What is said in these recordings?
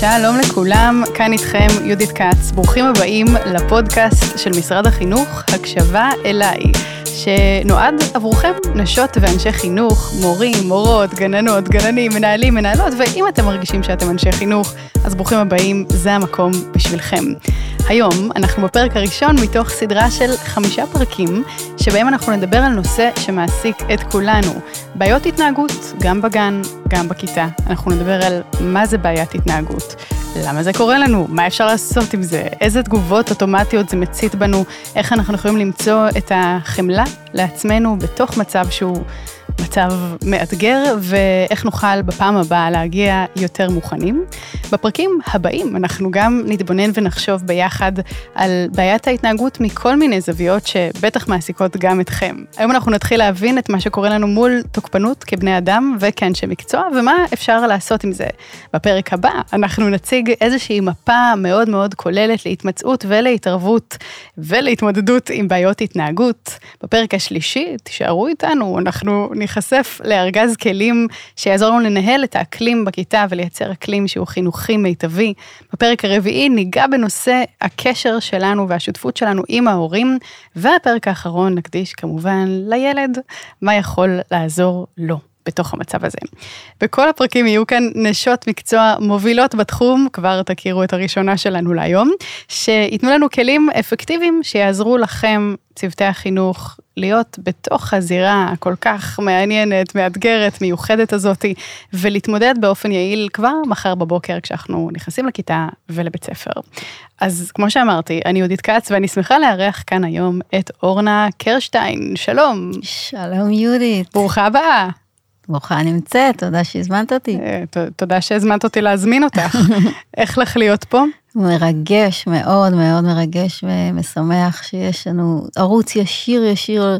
שלום לכולם, כאן איתכם יהודית כץ. ברוכים הבאים לפודקאסט של משרד החינוך, הקשבה אליי, שנועד עבורכם, נשות ואנשי חינוך, מורים, מורות, גננות, גננים, מנהלים, מנהלות, ואם אתם מרגישים שאתם אנשי חינוך, אז ברוכים הבאים, זה המקום בשבילכם. היום אנחנו בפרק הראשון מתוך סדרה של חמישה פרקים, שבהם אנחנו נדבר על נושא שמעסיק את כולנו, בעיות התנהגות, גם בגן, גם בכיתה. אנחנו נדבר על מה זה בעיית התנהגות, למה זה קורה לנו, מה אפשר לעשות עם זה, איזה תגובות אוטומטיות זה מצית בנו, איך אנחנו יכולים למצוא את החמלה לעצמנו בתוך מצב שהוא... מצב מאתגר, ואיך נוכל בפעם הבאה להגיע יותר מוכנים. בפרקים הבאים אנחנו גם נתבונן ונחשוב ביחד על בעיית ההתנהגות מכל מיני זוויות שבטח מעסיקות גם אתכם. היום אנחנו נתחיל להבין את מה שקורה לנו מול תוקפנות כבני אדם וכאנשי מקצוע, ומה אפשר לעשות עם זה. בפרק הבא אנחנו נציג איזושהי מפה מאוד מאוד כוללת להתמצאות ולהתערבות ולהתמודדות עם בעיות התנהגות. בפרק השלישי, תישארו איתנו, אנחנו ניחשף לארגז כלים שיעזור לנו לנהל את האקלים בכיתה ולייצר אקלים שהוא חינוכי מיטבי. בפרק הרביעי ניגע בנושא הקשר שלנו והשותפות שלנו עם ההורים, והפרק האחרון נקדיש כמובן לילד, מה יכול לעזור לו. בתוך המצב הזה. בכל הפרקים יהיו כאן נשות מקצוע מובילות בתחום, כבר תכירו את הראשונה שלנו להיום, שייתנו לנו כלים אפקטיביים שיעזרו לכם, צוותי החינוך, להיות בתוך הזירה הכל כך מעניינת, מאתגרת, מיוחדת הזאתי, ולהתמודד באופן יעיל כבר מחר בבוקר כשאנחנו נכנסים לכיתה ולבית ספר. אז כמו שאמרתי, אני יהודית כץ ואני שמחה לארח כאן היום את אורנה קרשטיין, שלום. שלום יהודית. ברוכה הבאה. ברוכה נמצאת, תודה שהזמנת אותי. אה, תודה שהזמנת אותי להזמין אותך. איך לך להיות פה? מרגש, מאוד מאוד מרגש ומשמח שיש לנו ערוץ ישיר ישיר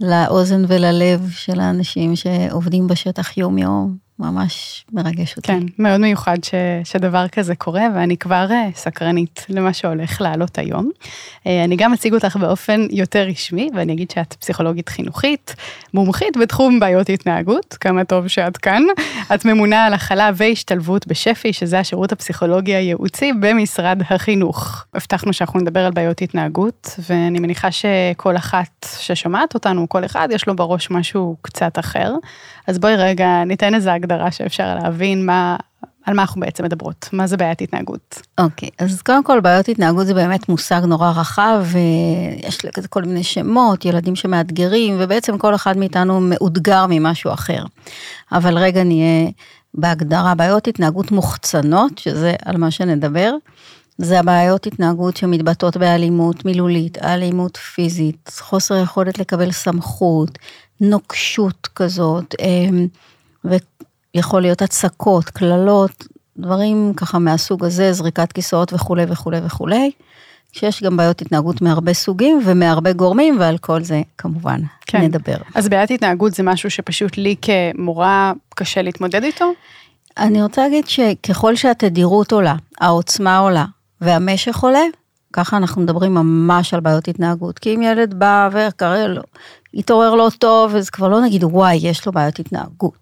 לאוזן וללב של האנשים שעובדים בשטח יום יום. ממש מרגש אותי. כן, מאוד מיוחד ש, שדבר כזה קורה, ואני כבר אה, סקרנית למה שהולך לעלות היום. אה, אני גם אציג אותך באופן יותר רשמי, ואני אגיד שאת פסיכולוגית חינוכית, מומחית בתחום בעיות התנהגות, כמה טוב שאת כאן. את ממונה על הכלה והשתלבות בשפ"י, שזה השירות הפסיכולוגי הייעוצי במשרד החינוך. הבטחנו שאנחנו נדבר על בעיות התנהגות, ואני מניחה שכל אחת ששומעת אותנו, כל אחד, יש לו בראש משהו קצת אחר. אז בואי רגע ניתן איזה הגדרה שאפשר להבין מה, על מה אנחנו בעצם מדברות, מה זה בעיית התנהגות. אוקיי, okay, אז קודם כל בעיות התנהגות זה באמת מושג נורא רחב, ויש לזה כל מיני שמות, ילדים שמאתגרים, ובעצם כל אחד מאיתנו מאותגר ממשהו אחר. אבל רגע נהיה בהגדרה, בעיות התנהגות מוחצנות, שזה על מה שנדבר. זה הבעיות התנהגות שמתבטאות באלימות מילולית, אלימות פיזית, חוסר יכולת לקבל סמכות, נוקשות כזאת, אמ, ויכול להיות הצקות, קללות, דברים ככה מהסוג הזה, זריקת כיסאות וכולי וכולי וכולי. שיש גם בעיות התנהגות מהרבה סוגים ומהרבה גורמים, ועל כל זה כמובן כן. נדבר. אז בעיית התנהגות זה משהו שפשוט לי כמורה קשה להתמודד איתו? אני רוצה להגיד שככל שהתדירות עולה, העוצמה עולה והמשך עולה, ככה אנחנו מדברים ממש על בעיות התנהגות. כי אם ילד בא וקרא לו, התעורר לא טוב, אז כבר לא נגיד וואי, יש לו בעיות התנהגות.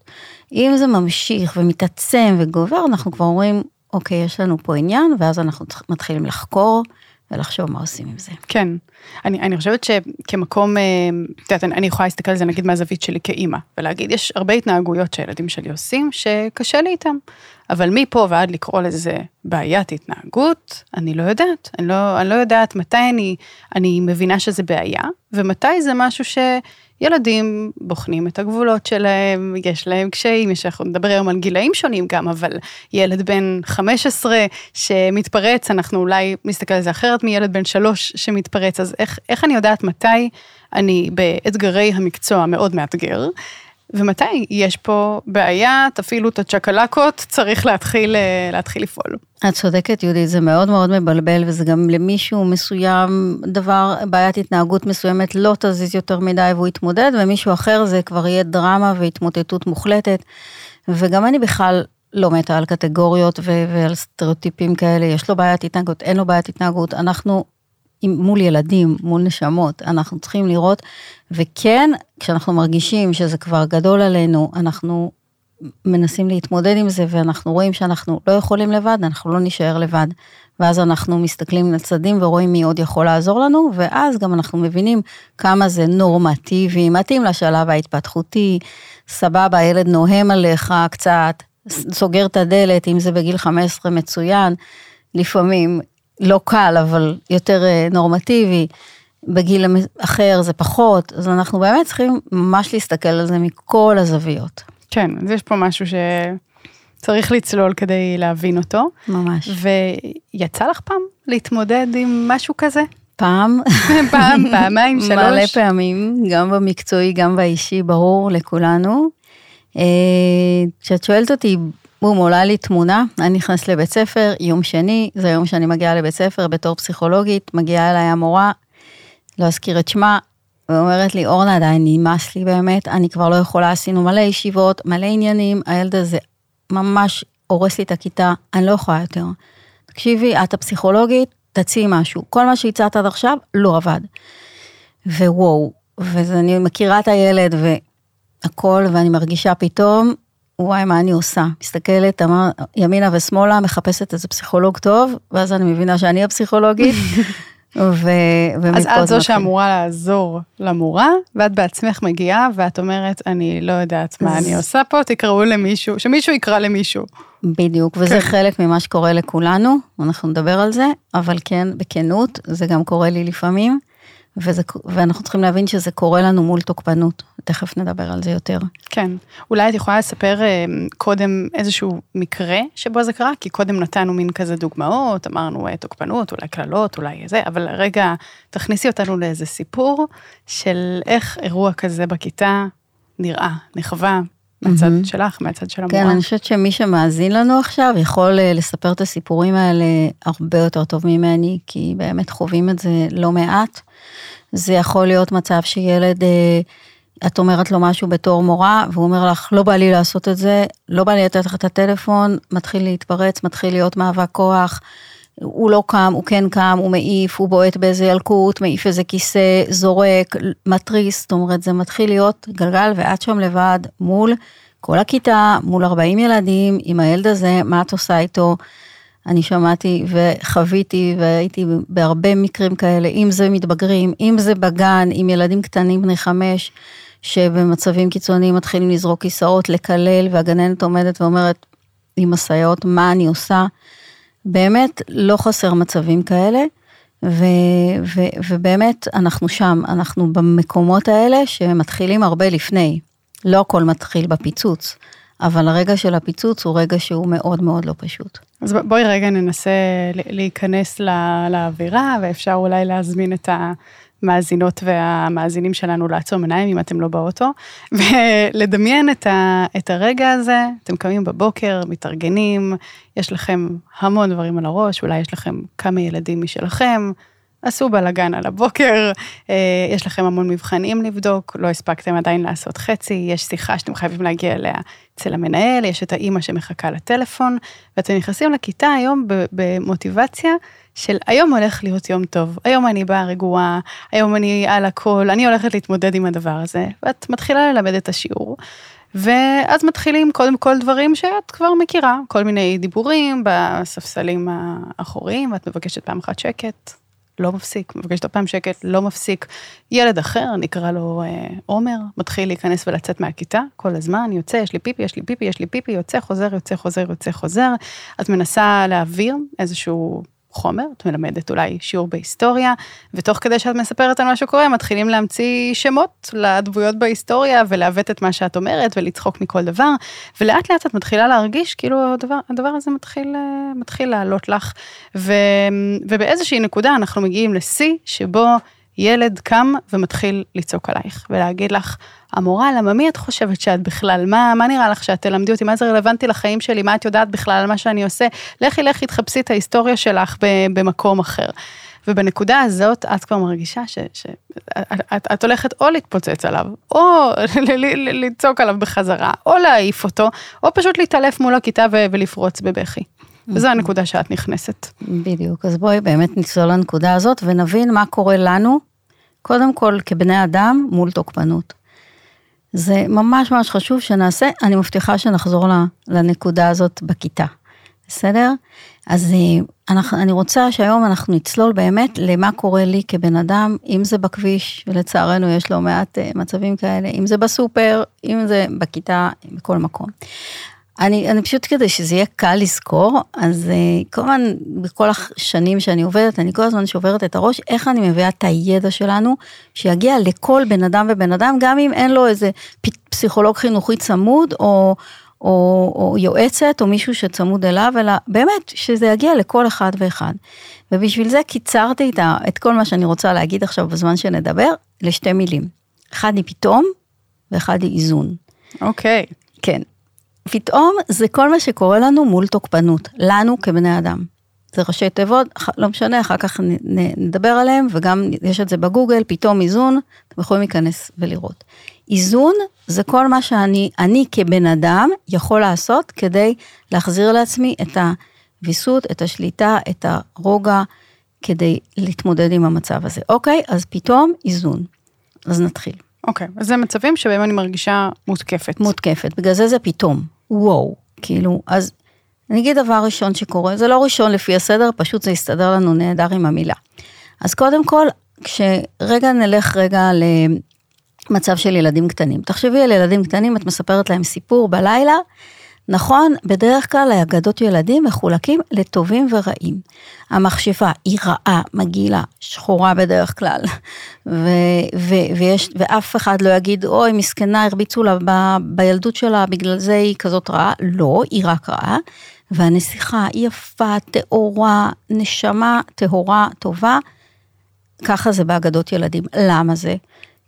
אם זה ממשיך ומתעצם וגובר, אנחנו כבר אומרים, אוקיי, יש לנו פה עניין, ואז אנחנו מתחילים לחקור ולחשוב מה עושים עם זה. כן, אני, אני חושבת שכמקום, אה, את יודעת, אני יכולה להסתכל על זה נגיד מהזווית שלי כאימא, ולהגיד, יש הרבה התנהגויות שהילדים שלי עושים שקשה לי איתם, אבל מפה ועד לקרוא לזה בעיית התנהגות, אני לא יודעת, אני לא, אני לא יודעת מתי אני, אני מבינה שזה בעיה, ומתי זה משהו ש... ילדים בוחנים את הגבולות שלהם, יש להם קשיים, יש, אנחנו נדבר היום על גילאים שונים גם, אבל ילד בן 15 שמתפרץ, אנחנו אולי נסתכל על זה אחרת מילד בן 3 שמתפרץ, אז איך, איך אני יודעת מתי אני באתגרי המקצוע מאוד מאתגר, ומתי יש פה בעיה, תפעילו את הצ'קלקות, צריך להתחיל, אה, להתחיל לפעול. את צודקת יהודית, זה מאוד מאוד מבלבל וזה גם למישהו מסוים דבר, בעיית התנהגות מסוימת לא תזיז יותר מדי והוא יתמודד ומישהו אחר זה כבר יהיה דרמה והתמוטטות מוחלטת. וגם אני בכלל לא מתה על קטגוריות ועל סטריאוטיפים כאלה, יש לו בעיית התנהגות, אין לו בעיית התנהגות, אנחנו מול ילדים, מול נשמות, אנחנו צריכים לראות, וכן, כשאנחנו מרגישים שזה כבר גדול עלינו, אנחנו מנסים להתמודד עם זה ואנחנו רואים שאנחנו לא יכולים לבד, אנחנו לא נישאר לבד. ואז אנחנו מסתכלים לצדדים ורואים מי עוד יכול לעזור לנו, ואז גם אנחנו מבינים כמה זה נורמטיבי, מתאים לשלב ההתפתחותי, סבבה, הילד נוהם עליך קצת, סוגר את הדלת, אם זה בגיל 15 מצוין, לפעמים לא קל, אבל יותר אה, נורמטיבי. בגיל אחר זה פחות, אז אנחנו באמת צריכים ממש להסתכל על זה מכל הזוויות. כן, אז יש פה משהו שצריך לצלול כדי להבין אותו. ממש. ויצא לך פעם להתמודד עם משהו כזה? פעם. פעם, פעמיים, שלוש. מלא פעמים, גם במקצועי, גם באישי, ברור לכולנו. אה, כשאת שואלת אותי, בום, עולה לי תמונה, אני נכנסת לבית ספר, יום שני, זה היום שאני מגיעה לבית ספר בתור פסיכולוגית, מגיעה אליי המורה, לא אזכיר את שמה, ואומרת לי, אורנה, די, נמאס לי באמת, אני כבר לא יכולה, עשינו מלא ישיבות, מלא עניינים, הילד הזה ממש הורס לי את הכיתה, אני לא יכולה יותר. תקשיבי, את הפסיכולוגית, תציעי משהו. כל מה שהצעת עד עכשיו לא עבד. ווואו, ואני מכירה את הילד והכל, ואני מרגישה פתאום, וואי, מה אני עושה? מסתכלת, אמר, ימינה ושמאלה, מחפשת איזה פסיכולוג טוב, ואז אני מבינה שאני הפסיכולוגית, ו... אז את זו שאמורה לעזור למורה, ואת בעצמך מגיעה, ואת אומרת, אני לא יודעת מה אני עושה פה, תקראו למישהו, שמישהו יקרא למישהו. בדיוק, וזה כן. חלק ממה שקורה לכולנו, אנחנו נדבר על זה, אבל כן, בכנות, זה גם קורה לי לפעמים. וזה, ואנחנו צריכים להבין שזה קורה לנו מול תוקפנות, תכף נדבר על זה יותר. כן, אולי את יכולה לספר אה, קודם איזשהו מקרה שבו זה קרה, כי קודם נתנו מין כזה דוגמאות, אמרנו אה, תוקפנות, אולי קללות, אולי זה, אבל רגע, תכניסי אותנו לאיזה סיפור של איך אירוע כזה בכיתה נראה, נחווה, מהצד mm-hmm. שלך, מהצד של המורה. כן, אני חושבת שמי שמאזין לנו עכשיו יכול אה, לספר את הסיפורים האלה הרבה יותר טוב ממני, כי באמת חווים את זה לא מעט. זה יכול להיות מצב שילד, אה, את אומרת לו משהו בתור מורה, והוא אומר לך, לא בא לי לעשות את זה, לא בא לי לתת לך את הטלפון, מתחיל להתפרץ, מתחיל להיות מאבק כוח. הוא לא קם, הוא כן קם, הוא מעיף, הוא בועט באיזה ילקוט, מעיף איזה כיסא, זורק, מתריס, זאת אומרת, זה מתחיל להיות גלגל, ואת שם לבד מול כל הכיתה, מול 40 ילדים, עם הילד הזה, מה את עושה איתו? אני שמעתי וחוויתי והייתי בהרבה מקרים כאלה, אם זה מתבגרים, אם זה בגן, עם ילדים קטנים בני חמש, שבמצבים קיצוניים מתחילים לזרוק כיסאות, לקלל, והגננת עומדת ואומרת עם הסייעות, מה אני עושה? באמת לא חסר מצבים כאלה, ו, ו, ובאמת אנחנו שם, אנחנו במקומות האלה שמתחילים הרבה לפני, לא הכל מתחיל בפיצוץ. אבל הרגע של הפיצוץ הוא רגע שהוא מאוד מאוד לא פשוט. אז בואי רגע ננסה להיכנס לאווירה, ואפשר אולי להזמין את המאזינות והמאזינים שלנו לעצום עיניים אם אתם לא באוטו, ולדמיין את, ה, את הרגע הזה, אתם קמים בבוקר, מתארגנים, יש לכם המון דברים על הראש, אולי יש לכם כמה ילדים משלכם, עשו בלאגן על הבוקר, אה, יש לכם המון מבחנים לבדוק, לא הספקתם עדיין לעשות חצי, יש שיחה שאתם חייבים להגיע אליה אצל המנהל, יש את האימא שמחכה לטלפון, ואתם נכנסים לכיתה היום במוטיבציה של היום הולך להיות יום טוב, היום אני באה רגועה, היום אני על הכל, אני הולכת להתמודד עם הדבר הזה, ואת מתחילה ללמד את השיעור. ואז מתחילים קודם כל דברים שאת כבר מכירה, כל מיני דיבורים בספסלים האחוריים, ואת מבקשת פעם אחת שקט, לא מפסיק, מבקש עוד פעם שקט, לא מפסיק. ילד אחר, נקרא לו אה, עומר, מתחיל להיכנס ולצאת מהכיתה כל הזמן, יוצא, יש לי פיפי, יש לי פיפי, יש לי פיפי, יוצא, חוזר, יוצא, חוזר, יוצא, חוזר. את מנסה להעביר איזשהו חומר, את מלמדת אולי שיעור בהיסטוריה, ותוך כדי שאת מספרת על מה שקורה, מתחילים להמציא שמות לדבויות בהיסטוריה, ולעוות את מה שאת אומרת, ולצחוק מכל דבר, ולאט לאט את מתחילה להרגיש כאילו הדבר, הדבר הזה מתחיל, אה, מתחיל לעלות לך, ו, ובאיזושהי נקודה אנחנו מגיעים לשיא, שבו ילד קם ומתחיל לצעוק עלייך, ולהגיד לך, המורה, למה מי את חושבת שאת בכלל? מה, מה נראה לך שאת תלמדי אותי? מה זה רלוונטי לחיים שלי? מה את יודעת בכלל על מה שאני עושה? לכי, לכי, תחפשי את ההיסטוריה שלך במקום אחר. ובנקודה הזאת את כבר מרגישה שאת הולכת או להתפוצץ עליו, או לצעוק עליו בחזרה, או להעיף אותו, או פשוט להתעלף מול הכיתה ולפרוץ בבכי. וזו אוקיי. הנקודה שאת נכנסת. בדיוק, אז בואי באמת נצלול לנקודה הזאת ונבין מה קורה לנו, קודם כל כבני אדם מול תוקפנות. זה ממש ממש חשוב שנעשה, אני מבטיחה שנחזור לנקודה הזאת בכיתה, בסדר? אז אה, אני רוצה שהיום אנחנו נצלול באמת למה קורה לי כבן אדם, אם זה בכביש, ולצערנו יש לא מעט אה, מצבים כאלה, אם זה בסופר, אם זה בכיתה, בכל מקום. אני, אני פשוט כדי שזה יהיה קל לזכור, אז uh, כל הזמן, בכל השנים שאני עובדת, אני כל הזמן שוברת את הראש, איך אני מביאה את הידע שלנו, שיגיע לכל בן אדם ובן אדם, גם אם אין לו איזה פסיכולוג חינוכי צמוד, או, או, או יועצת, או מישהו שצמוד אליו, אלא באמת, שזה יגיע לכל אחד ואחד. ובשביל זה קיצרתי את, ה, את כל מה שאני רוצה להגיד עכשיו בזמן שנדבר, לשתי מילים. אחד היא פתאום, ואחד היא איזון. אוקיי. Okay. כן. פתאום זה כל מה שקורה לנו מול תוקפנות, לנו כבני אדם. זה ראשי תיבות, לא משנה, אחר כך נדבר עליהם, וגם יש את זה בגוגל, פתאום איזון, אתם יכולים להיכנס ולראות. איזון זה כל מה שאני, אני כבן אדם יכול לעשות כדי להחזיר לעצמי את הוויסות, את השליטה, את הרוגע, כדי להתמודד עם המצב הזה. אוקיי, אז פתאום איזון. אז נתחיל. אוקיי, אז זה מצבים שבהם אני מרגישה מותקפת. מותקפת, בגלל זה זה פתאום. וואו, כאילו, אז אני אגיד דבר ראשון שקורה, זה לא ראשון לפי הסדר, פשוט זה יסתדר לנו נהדר עם המילה. אז קודם כל, כשרגע נלך רגע למצב של ילדים קטנים. תחשבי על ילדים קטנים, את מספרת להם סיפור בלילה, נכון, בדרך כלל האגדות ילדים מחולקים לטובים ורעים. המכשפה היא רעה, מגעילה, שחורה בדרך כלל, ו- ו- ויש, ואף אחד לא יגיד, אוי, מסכנה, הרביצו לה ב- בילדות שלה, בגלל זה היא כזאת רעה. לא, היא רק רעה. והנסיכה היא יפה, טהורה, נשמה טהורה, טובה. ככה זה באגדות ילדים. למה זה?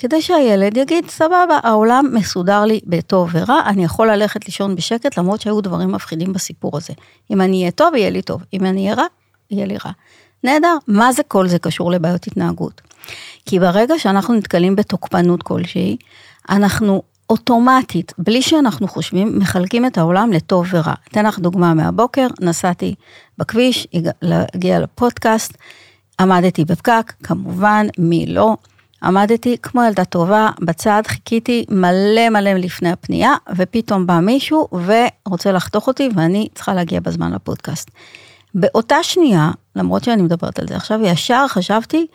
כדי שהילד יגיד, סבבה, העולם מסודר לי בטוב ורע, אני יכול ללכת לישון בשקט, למרות שהיו דברים מפחידים בסיפור הזה. אם אני אהיה טוב, יהיה לי טוב, אם אני אהיה רע, יהיה לי רע. נהדר, מה זה כל זה קשור לבעיות התנהגות? כי ברגע שאנחנו נתקלים בתוקפנות כלשהי, אנחנו אוטומטית, בלי שאנחנו חושבים, מחלקים את העולם לטוב ורע. אתן לך דוגמה מהבוקר, נסעתי בכביש, הגיע לפודקאסט, עמדתי בפקק, כמובן, מי לא, עמדתי כמו ילדה טובה בצד, חיכיתי מלא מלא לפני הפנייה, ופתאום בא מישהו ורוצה לחתוך אותי ואני צריכה להגיע בזמן לפודקאסט. באותה שנייה, למרות שאני מדברת על זה עכשיו, ישר חשבתי,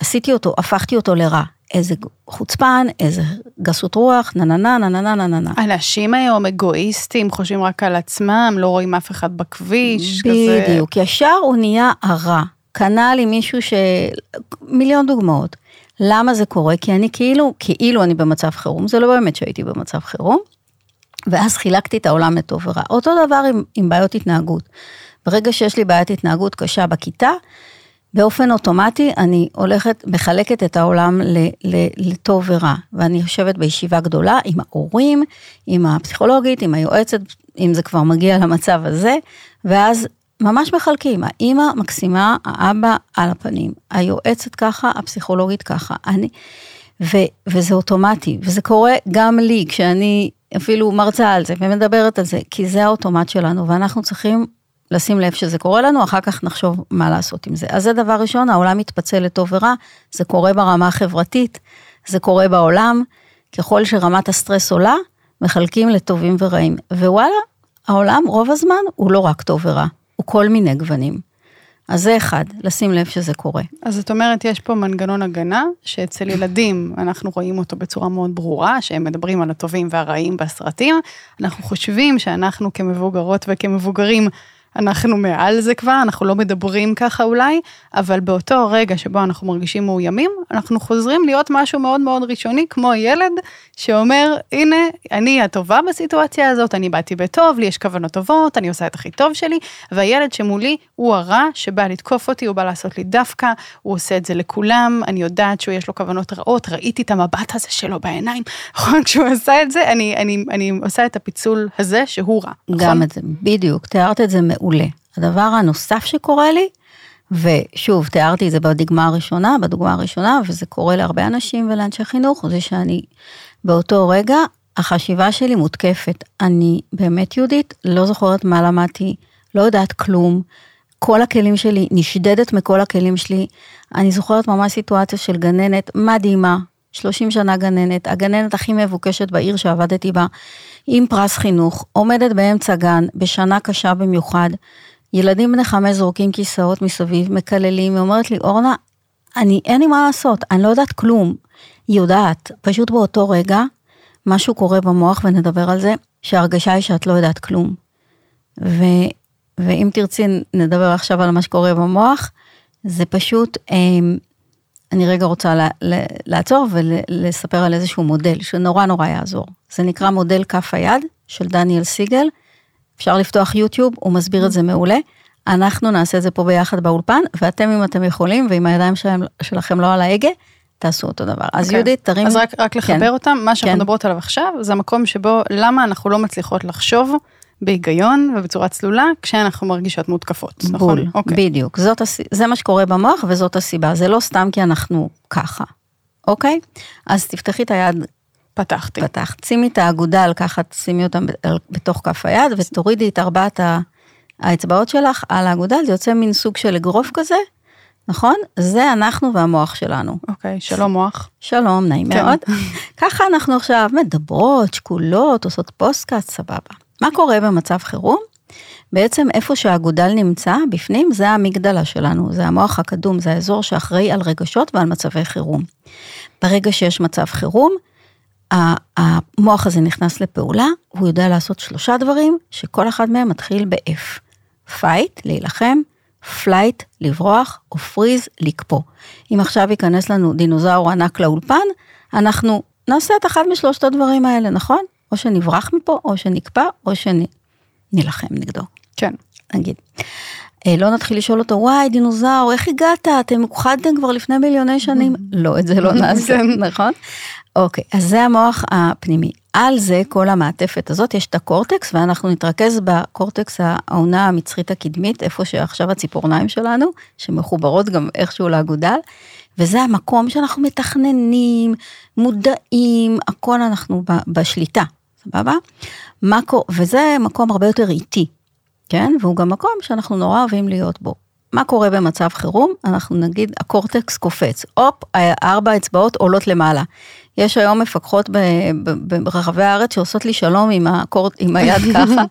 עשיתי אותו, הפכתי אותו לרע. איזה חוצפן, איזה גסות רוח, נה נה נה נה נה נה נה נה. אנשים היום אגואיסטים, חושבים רק על עצמם, לא רואים אף אחד בכביש, בדיוק, כזה. בדיוק, ישר הוא נהיה הרע. קנה לי מישהו ש... מיליון דוגמאות. למה זה קורה? כי אני כאילו, כאילו אני במצב חירום, זה לא באמת שהייתי במצב חירום, ואז חילקתי את העולם לטוב ורע. אותו דבר עם, עם בעיות התנהגות. ברגע שיש לי בעיית התנהגות קשה בכיתה, באופן אוטומטי אני הולכת, מחלקת את העולם לטוב ורע, ואני יושבת בישיבה גדולה עם ההורים, עם הפסיכולוגית, עם היועצת, אם זה כבר מגיע למצב הזה, ואז ממש מחלקים, האימא מקסימה, האבא על הפנים, היועצת ככה, הפסיכולוגית ככה, אני, ו, וזה אוטומטי, וזה קורה גם לי, כשאני אפילו מרצה על זה ומדברת על זה, כי זה האוטומט שלנו, ואנחנו צריכים לשים לב שזה קורה לנו, אחר כך נחשוב מה לעשות עם זה. אז זה דבר ראשון, העולם מתפצל לטוב ורע, זה קורה ברמה החברתית, זה קורה בעולם, ככל שרמת הסטרס עולה, מחלקים לטובים ורעים. ווואלה, העולם רוב הזמן הוא לא רק טוב ורע, הוא כל מיני גוונים. אז זה אחד, לשים לב שזה קורה. אז זאת אומרת, יש פה מנגנון הגנה, שאצל ילדים אנחנו רואים אותו בצורה מאוד ברורה, שהם מדברים על הטובים והרעים בסרטים. אנחנו חושבים שאנחנו כמבוגרות וכמבוגרים, אנחנו מעל זה כבר, אנחנו לא מדברים ככה אולי, אבל באותו רגע שבו אנחנו מרגישים מאוימים, אנחנו חוזרים להיות משהו מאוד מאוד ראשוני, כמו ילד שאומר, הנה, אני הטובה בסיטואציה הזאת, אני באתי בטוב, לי יש כוונות טובות, אני עושה את הכי טוב שלי, והילד שמולי הוא הרע שבא לתקוף אותי, הוא בא לעשות לי דווקא, הוא עושה את זה לכולם, אני יודעת שהוא יש לו כוונות רעות, ראיתי את המבט הזה שלו בעיניים, נכון, כשהוא עשה את זה, אני, אני, אני עושה את הפיצול הזה שהוא רע, נכון? גם את זה, בדיוק, תיארת את זה מעולה. הדבר הנוסף שקורה לי, ושוב, תיארתי את זה בדוגמה הראשונה, בדוגמה הראשונה, וזה קורה להרבה אנשים ולאנשי חינוך, זה שאני באותו רגע, החשיבה שלי מותקפת. אני באמת יהודית, לא זוכרת מה למדתי, לא יודעת כלום. כל הכלים שלי, נשדדת מכל הכלים שלי. אני זוכרת ממש סיטואציה של גננת מדהימה, 30 שנה גננת, הגננת הכי מבוקשת בעיר שעבדתי בה, עם פרס חינוך, עומדת באמצע גן, בשנה קשה במיוחד, ילדים בני חמש זורקים כיסאות מסביב, מקללים, היא אומרת לי, אורנה, אני, אין לי מה לעשות, אני לא יודעת כלום. היא יודעת, פשוט באותו רגע, משהו קורה במוח, ונדבר על זה, שההרגשה היא שאת לא יודעת כלום. ו, ואם תרצי, נדבר עכשיו על מה שקורה במוח, זה פשוט, אמ, אני רגע רוצה לה, לעצור ולספר על איזשהו מודל שנורא נורא יעזור. זה נקרא מודל כף היד של דניאל סיגל. אפשר לפתוח יוטיוב, הוא מסביר את זה מעולה. אנחנו נעשה את זה פה ביחד באולפן, ואתם אם אתם יכולים, ואם הידיים שלהם, שלכם לא על ההגה, תעשו אותו דבר. אז okay. אוקיי. יהודית, תרים. אז רק, רק לחבר כן. אותם, מה שאנחנו כן. מדברות עליו עכשיו, זה המקום שבו, למה אנחנו לא מצליחות לחשוב בהיגיון ובצורה צלולה, כשאנחנו מרגישות מותקפות, בול, נכון? okay. בדיוק. זאת, זה מה שקורה במוח וזאת הסיבה, זה לא סתם כי אנחנו ככה, אוקיי? אז תפתחי את היד. פתחתי. פתחת. שימי את האגודל ככה, שימי אותם בתוך כף היד ותורידי את ארבעת האצבעות שלך על האגודל, זה יוצא מין סוג של אגרוף כזה, נכון? זה אנחנו והמוח שלנו. אוקיי, אוקיי, שלום מוח. שלום, נעים כן. מאוד. ככה אנחנו עכשיו מדברות, שקולות, עושות פודקאסט, סבבה. מה קורה במצב חירום? בעצם איפה שהאגודל נמצא, בפנים, זה המגדלה שלנו, זה המוח הקדום, זה האזור שאחראי על רגשות ועל מצבי חירום. ברגע שיש מצב חירום, המוח הזה נכנס לפעולה, הוא יודע לעשות שלושה דברים, שכל אחד מהם מתחיל ב-F. fight, להילחם, flight, לברוח, או freeze, לקפוא. אם עכשיו ייכנס לנו דינוזאור ענק לאולפן, אנחנו נעשה את אחד משלושת הדברים האלה, נכון? או שנברח מפה, או שנקפא, או שנילחם נגדו. כן. נגיד. אה, לא נתחיל לשאול אותו, וואי, דינוזאור, איך הגעת? אתם הוכחדתם כבר לפני מיליוני שנים? לא, את זה לא נעשה, כן. נכון? אוקיי, אז זה המוח הפנימי. על זה, כל המעטפת הזאת, יש את הקורטקס, ואנחנו נתרכז בקורטקס העונה המצחית הקדמית, איפה שעכשיו הציפורניים שלנו, שמחוברות גם איכשהו לאגודל, וזה המקום שאנחנו מתכננים, מודעים, הכל אנחנו בשליטה, סבבה? מקו, וזה מקום הרבה יותר איטי, כן? והוא גם מקום שאנחנו נורא אוהבים להיות בו. מה קורה במצב חירום? אנחנו נגיד, הקורטקס קופץ, הופ, ארבע אצבעות עולות למעלה. יש היום מפקחות ברחבי הארץ שעושות לי שלום עם, הקור... עם היד ככה,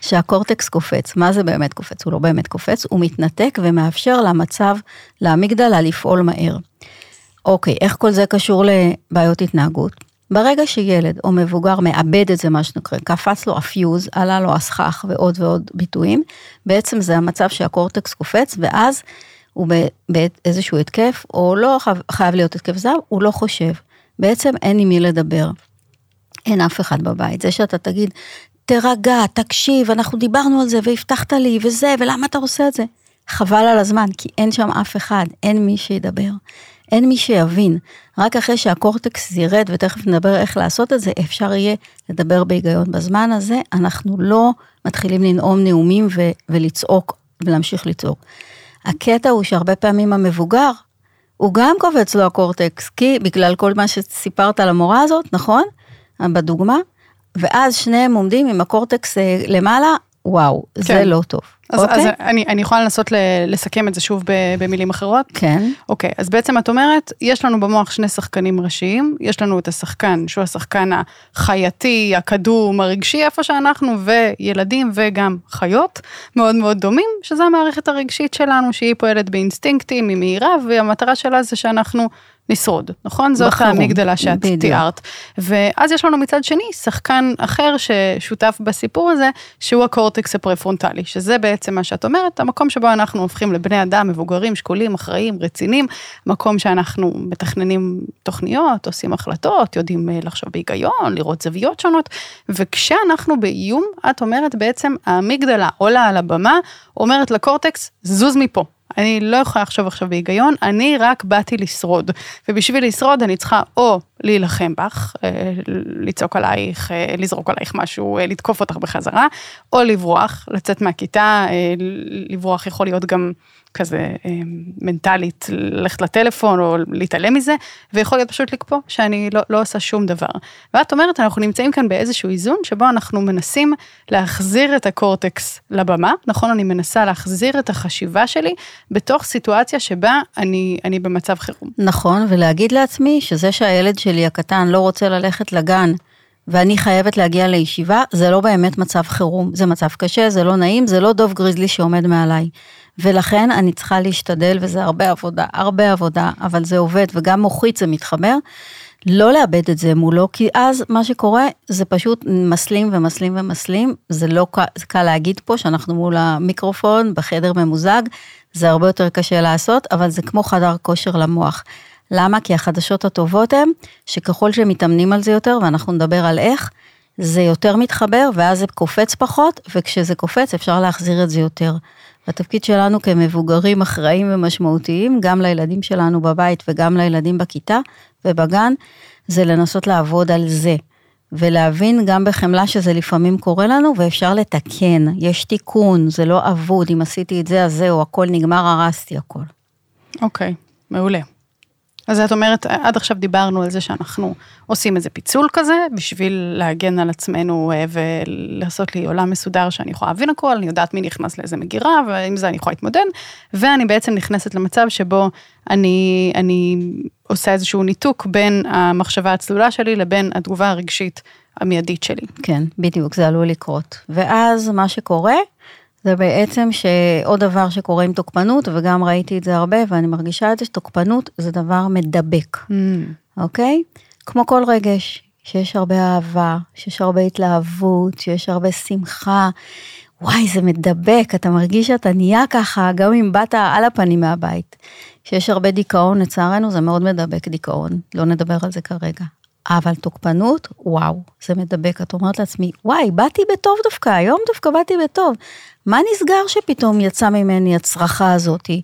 שהקורטקס קופץ. מה זה באמת קופץ? הוא לא באמת קופץ, הוא מתנתק ומאפשר למצב, לאמיגדלה לפעול מהר. אוקיי, איך כל זה קשור לבעיות התנהגות? ברגע שילד או מבוגר מאבד את זה, מה שנקרא, קפץ לו הפיוז, עלה לו הסכך ועוד ועוד ביטויים, בעצם זה המצב שהקורטקס קופץ, ואז הוא באיזשהו התקף, או לא חייב, להיות התקף זר, הוא לא חושב. בעצם אין עם מי לדבר. אין אף אחד בבית. זה שאתה תגיד, תרגע, תקשיב, אנחנו דיברנו על זה והבטחת לי וזה, ולמה אתה עושה את זה? חבל על הזמן, כי אין שם אף אחד, אין מי שידבר. אין מי שיבין. רק אחרי שהקורטקס ירד, ותכף נדבר איך לעשות את זה, אפשר יהיה לדבר בהיגיון. בזמן הזה אנחנו לא מתחילים לנאום נאומים ו- ולצעוק ולהמשיך לצעוק. הקטע הוא שהרבה פעמים המבוגר, הוא גם קובץ לו הקורטקס, כי בגלל כל מה שסיפרת על המורה הזאת, נכון? בדוגמה, ואז שניהם עומדים עם הקורטקס אה, למעלה, וואו, כן. זה לא טוב. אז, אוקיי? אז אני, אני יכולה לנסות לסכם את זה שוב במילים אחרות? כן. אוקיי, אז בעצם את אומרת, יש לנו במוח שני שחקנים ראשיים, יש לנו את השחקן שהוא השחקן החייתי, הקדום, הרגשי, איפה שאנחנו, וילדים וגם חיות מאוד מאוד דומים, שזה המערכת הרגשית שלנו, שהיא פועלת באינסטינקטים, היא מהירה, והמטרה שלה זה שאנחנו לשרוד, נכון? זאת המגדלה שאת בדיוק. תיארת. ואז יש לנו מצד שני שחקן אחר ששותף בסיפור הזה, שהוא הקורטקס הפרפרונטלי, שזה בעצם מה שאת אומרת, המקום שבו אנחנו הופכים לבני אדם מבוגרים, שקולים, אחראיים, רציניים, מקום שאנחנו מתכננים תוכניות, עושים החלטות, יודעים אה, לחשוב בהיגיון, לראות זוויות שונות, וכשאנחנו באיום, את אומרת בעצם המגדלה עולה על הבמה, אומרת לקורטקס, זוז מפה. אני לא יכולה לחשוב עכשיו בהיגיון, אני רק באתי לשרוד. ובשביל לשרוד אני צריכה או להילחם בך, אה, לצעוק עלייך, אה, לזרוק עלייך משהו, אה, לתקוף אותך בחזרה, או לברוח, לצאת מהכיתה, לברוח יכול להיות גם כזה אה, מנטלית ללכת לטלפון או להתעלם מזה, ויכול להיות פשוט לקפוא שאני לא, לא עושה שום דבר. ואת אומרת, אנחנו נמצאים כאן באיזשהו איזון שבו אנחנו מנסים להחזיר את הקורטקס לבמה, נכון? אני מנסה להחזיר את החשיבה שלי בתוך סיטואציה שבה אני, אני במצב חירום. נכון, ולהגיד לעצמי שזה שהילד שלי הקטן לא רוצה ללכת לגן, ואני חייבת להגיע לישיבה, זה לא באמת מצב חירום, זה מצב קשה, זה לא נעים, זה לא דוב גריזלי שעומד מעליי. ולכן אני צריכה להשתדל, וזה הרבה עבודה, הרבה עבודה, אבל זה עובד, וגם מוחית זה מתחבר, לא לאבד את זה מולו, כי אז מה שקורה זה פשוט מסלים ומסלים ומסלים, זה לא קל, זה קל להגיד פה שאנחנו מול המיקרופון בחדר ממוזג, זה הרבה יותר קשה לעשות, אבל זה כמו חדר כושר למוח. למה? כי החדשות הטובות הן שככל שמתאמנים על זה יותר, ואנחנו נדבר על איך, זה יותר מתחבר ואז זה קופץ פחות, וכשזה קופץ אפשר להחזיר את זה יותר. התפקיד שלנו כמבוגרים אחראים ומשמעותיים, גם לילדים שלנו בבית וגם לילדים בכיתה ובגן, זה לנסות לעבוד על זה. ולהבין גם בחמלה שזה לפעמים קורה לנו ואפשר לתקן, יש תיקון, זה לא אבוד, אם עשיתי את זה אז זהו, הכל נגמר, הרסתי הכל. אוקיי, okay, מעולה. אז את אומרת, עד עכשיו דיברנו על זה שאנחנו עושים איזה פיצול כזה, בשביל להגן על עצמנו אה, ולעשות לי עולם מסודר שאני יכולה להבין הכל, אני יודעת מי נכנס לאיזה מגירה, ועם זה אני יכולה להתמודד, ואני בעצם נכנסת למצב שבו אני, אני עושה איזשהו ניתוק בין המחשבה הצלולה שלי לבין התגובה הרגשית המיידית שלי. כן, בדיוק, זה עלול לקרות. ואז מה שקורה, זה בעצם שעוד דבר שקורה עם תוקפנות, וגם ראיתי את זה הרבה, ואני מרגישה את זה, שתוקפנות זה דבר מדבק, mm. אוקיי? כמו כל רגש, שיש הרבה אהבה, שיש הרבה התלהבות, שיש הרבה שמחה. וואי, זה מדבק, אתה מרגיש שאתה נהיה ככה, גם אם באת על הפנים מהבית. כשיש הרבה דיכאון, לצערנו, זה מאוד מדבק דיכאון, לא נדבר על זה כרגע. אבל תוקפנות, וואו, זה מדבק. את אומרת לעצמי, וואי, באתי בטוב דווקא, היום דווקא באתי בטוב. מה נסגר שפתאום יצא ממני הצרחה הזאתי?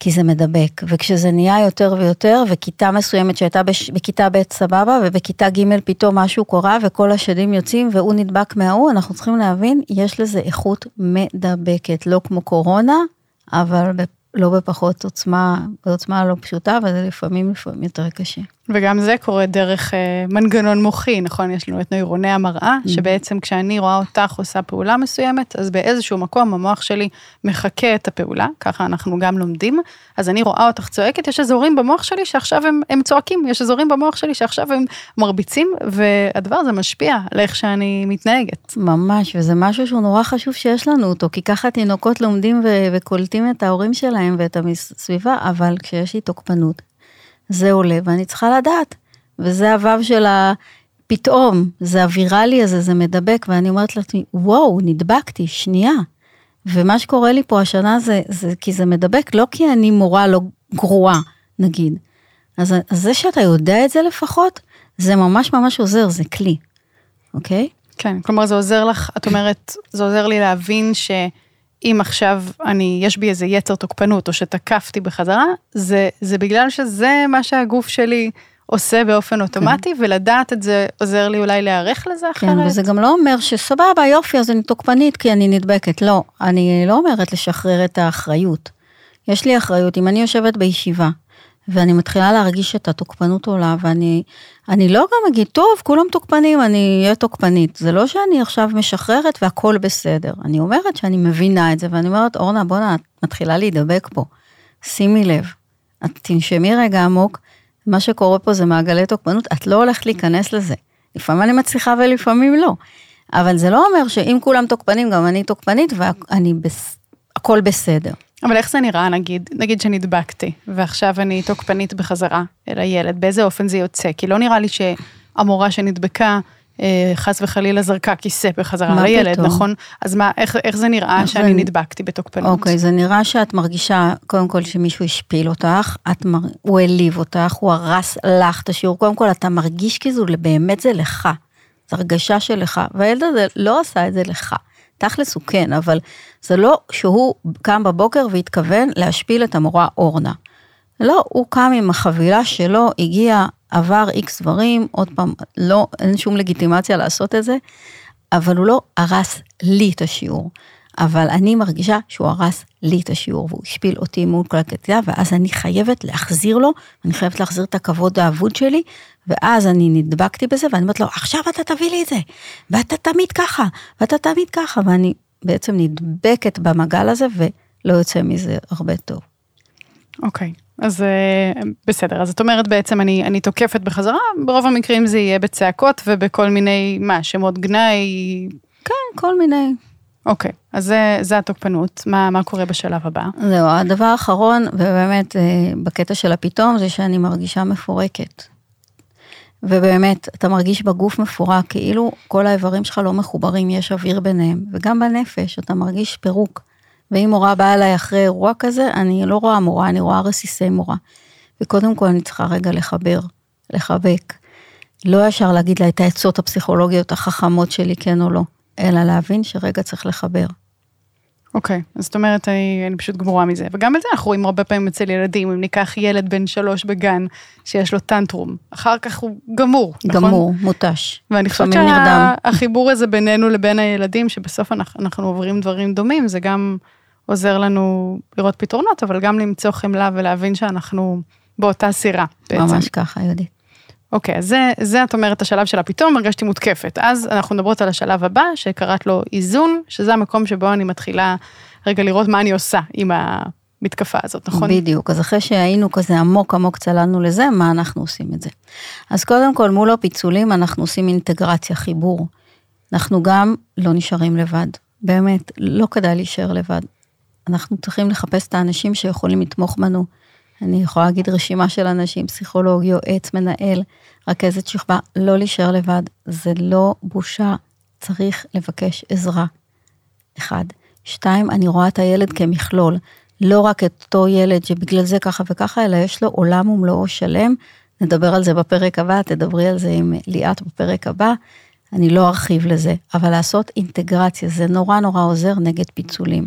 כי זה מדבק, וכשזה נהיה יותר ויותר, וכיתה מסוימת שהייתה בש... בכיתה ב' סבבה, ובכיתה ג' פתאום משהו קורה, וכל השדים יוצאים, והוא נדבק מההוא, אנחנו צריכים להבין, יש לזה איכות מדבקת, לא כמו קורונה, אבל לא בפחות עוצמה, בעוצמה לא פשוטה, וזה לפעמים לפעמים יותר קשה. וגם זה קורה דרך אה, מנגנון מוחי, נכון? יש לנו את נוירוני המראה, mm. שבעצם כשאני רואה אותך עושה פעולה מסוימת, אז באיזשהו מקום המוח שלי מחקה את הפעולה, ככה אנחנו גם לומדים, אז אני רואה אותך צועקת, יש אזורים במוח שלי שעכשיו הם, הם צועקים, יש אזורים במוח שלי שעכשיו הם מרביצים, והדבר הזה משפיע על איך שאני מתנהגת. ממש, וזה משהו שהוא נורא חשוב שיש לנו אותו, כי ככה תינוקות לומדים ו- וקולטים את ההורים שלהם ואת הסביבה, אבל כשיש לי תוקפנות, זה עולה ואני צריכה לדעת. וזה הוו של הפתאום, זה הוויראלי הזה, זה מדבק, ואני אומרת לעצמי, וואו, נדבקתי, שנייה. ומה שקורה לי פה השנה זה, זה כי זה מדבק, לא כי אני מורה לא גרועה, נגיד. אז, אז זה שאתה יודע את זה לפחות, זה ממש ממש עוזר, זה כלי, אוקיי? כן, כלומר זה עוזר לך, את אומרת, זה עוזר לי להבין ש... אם עכשיו אני, יש בי איזה יצר תוקפנות או שתקפתי בחזרה, זה, זה בגלל שזה מה שהגוף שלי עושה באופן. אוטומטי, כן. ולדעת את זה עוזר לי אולי להיערך לזה כן, אחרת. כן, וזה גם לא אומר שסבבה, יופי, אז אני תוקפנית כי אני נדבקת. לא, אני לא אומרת לשחרר את האחריות. יש לי אחריות, אם אני יושבת בישיבה, ואני מתחילה להרגיש את התוקפנות עולה, ואני אני לא גם אגיד, טוב, כולם תוקפנים, אני אהיה תוקפנית. זה לא שאני עכשיו משחררת והכל בסדר. אני אומרת שאני מבינה את זה, ואני אומרת, אורנה, בואנה, את מתחילה להידבק פה. שימי לב, את תנשמי רגע עמוק, מה שקורה פה זה מעגלי תוקפנות, את לא הולכת להיכנס לזה. לפעמים אני מצליחה ולפעמים לא. אבל זה לא אומר שאם כולם תוקפנים, גם אני תוקפנית, והכל בס... בסדר. אבל איך זה נראה, נגיד, נגיד שנדבקתי, ועכשיו אני תוקפנית בחזרה אל הילד, באיזה אופן זה יוצא? כי לא נראה לי שהמורה שנדבקה, אה, חס וחלילה זרקה כיסא בחזרה לילד, פתאום? נכון? אז מה, איך, איך זה נראה איך שאני זה... נדבקתי בתוקפנות? אוקיי, זה נראה שאת מרגישה, קודם כל שמישהו השפיל אותך, את מר... הוא העליב אותך, הוא הרס לך את השיעור, קודם כל אתה מרגיש כאילו באמת זה לך, זו הרגשה שלך, והילד הזה לא עשה את זה לך. תכלס הוא כן, אבל זה לא שהוא קם בבוקר והתכוון להשפיל את המורה אורנה. לא, הוא קם עם החבילה שלו, הגיע, עבר איקס דברים, עוד פעם, לא, אין שום לגיטימציה לעשות את זה, אבל הוא לא הרס לי את השיעור. אבל אני מרגישה שהוא הרס לי את השיעור, והוא השפיל אותי מול כל הכתיבה, ואז אני חייבת להחזיר לו, אני חייבת להחזיר את הכבוד האבוד שלי, ואז אני נדבקתי בזה, ואני אומרת לו, עכשיו אתה תביא לי את זה, ואתה תמיד ככה, ואתה תמיד ככה, ואני בעצם נדבקת במעגל הזה, ולא יוצא מזה הרבה טוב. אוקיי, okay. אז uh, בסדר, אז את אומרת בעצם אני, אני תוקפת בחזרה, ברוב המקרים זה יהיה בצעקות ובכל מיני, מה, שמות גנאי? כן, כל מיני. אוקיי, okay. אז זה, זה התוקפנות, מה, מה קורה בשלב הבא? זהו, הדבר האחרון, ובאמת אה, בקטע של הפתאום, זה שאני מרגישה מפורקת. ובאמת, אתה מרגיש בגוף מפורק, כאילו כל האיברים שלך לא מחוברים, יש אוויר ביניהם, וגם בנפש, אתה מרגיש פירוק. ואם מורה באה אליי אחרי אירוע כזה, אני לא רואה מורה, אני רואה רסיסי מורה. וקודם כל אני צריכה רגע לחבר, לחבק. לא ישר להגיד לה את העצות הפסיכולוגיות החכמות שלי, כן או לא, אלא להבין שרגע צריך לחבר. אוקיי, okay, זאת אומרת, אני, אני פשוט גמורה מזה. וגם את זה אנחנו רואים הרבה פעמים אצל ילדים, אם ניקח ילד בן שלוש בגן, שיש לו טנטרום, אחר כך הוא גמור, נכון? גמור, מותש. ואני חושבת שהחיבור שה... הזה בינינו לבין הילדים, שבסוף אנחנו, אנחנו עוברים דברים דומים, זה גם עוזר לנו לראות פתרונות, אבל גם למצוא חמלה ולהבין שאנחנו באותה סירה בעצם. ממש ככה, יהודית. אוקיי, אז זה, זה את אומרת השלב של הפתאום, הרגשתי מותקפת. אז אנחנו מדברות על השלב הבא, שקראת לו איזון, שזה המקום שבו אני מתחילה רגע לראות מה אני עושה עם המתקפה הזאת, נכון? בדיוק, אז אחרי שהיינו כזה עמוק עמוק צללנו לזה, מה אנחנו עושים את זה? אז קודם כל, מול הפיצולים אנחנו עושים אינטגרציה, חיבור. אנחנו גם לא נשארים לבד, באמת, לא כדאי להישאר לבד. אנחנו צריכים לחפש את האנשים שיכולים לתמוך בנו. אני יכולה להגיד רשימה של אנשים, פסיכולוג, יועץ, מנהל, רכזת שכבה, לא להישאר לבד, זה לא בושה, צריך לבקש עזרה. אחד. שתיים, אני רואה את הילד כמכלול, לא רק את אותו ילד שבגלל זה ככה וככה, אלא יש לו עולם ומלואו שלם. נדבר על זה בפרק הבא, תדברי על זה עם ליאת בפרק הבא. אני לא ארחיב לזה, אבל לעשות אינטגרציה, זה נורא נורא עוזר נגד פיצולים.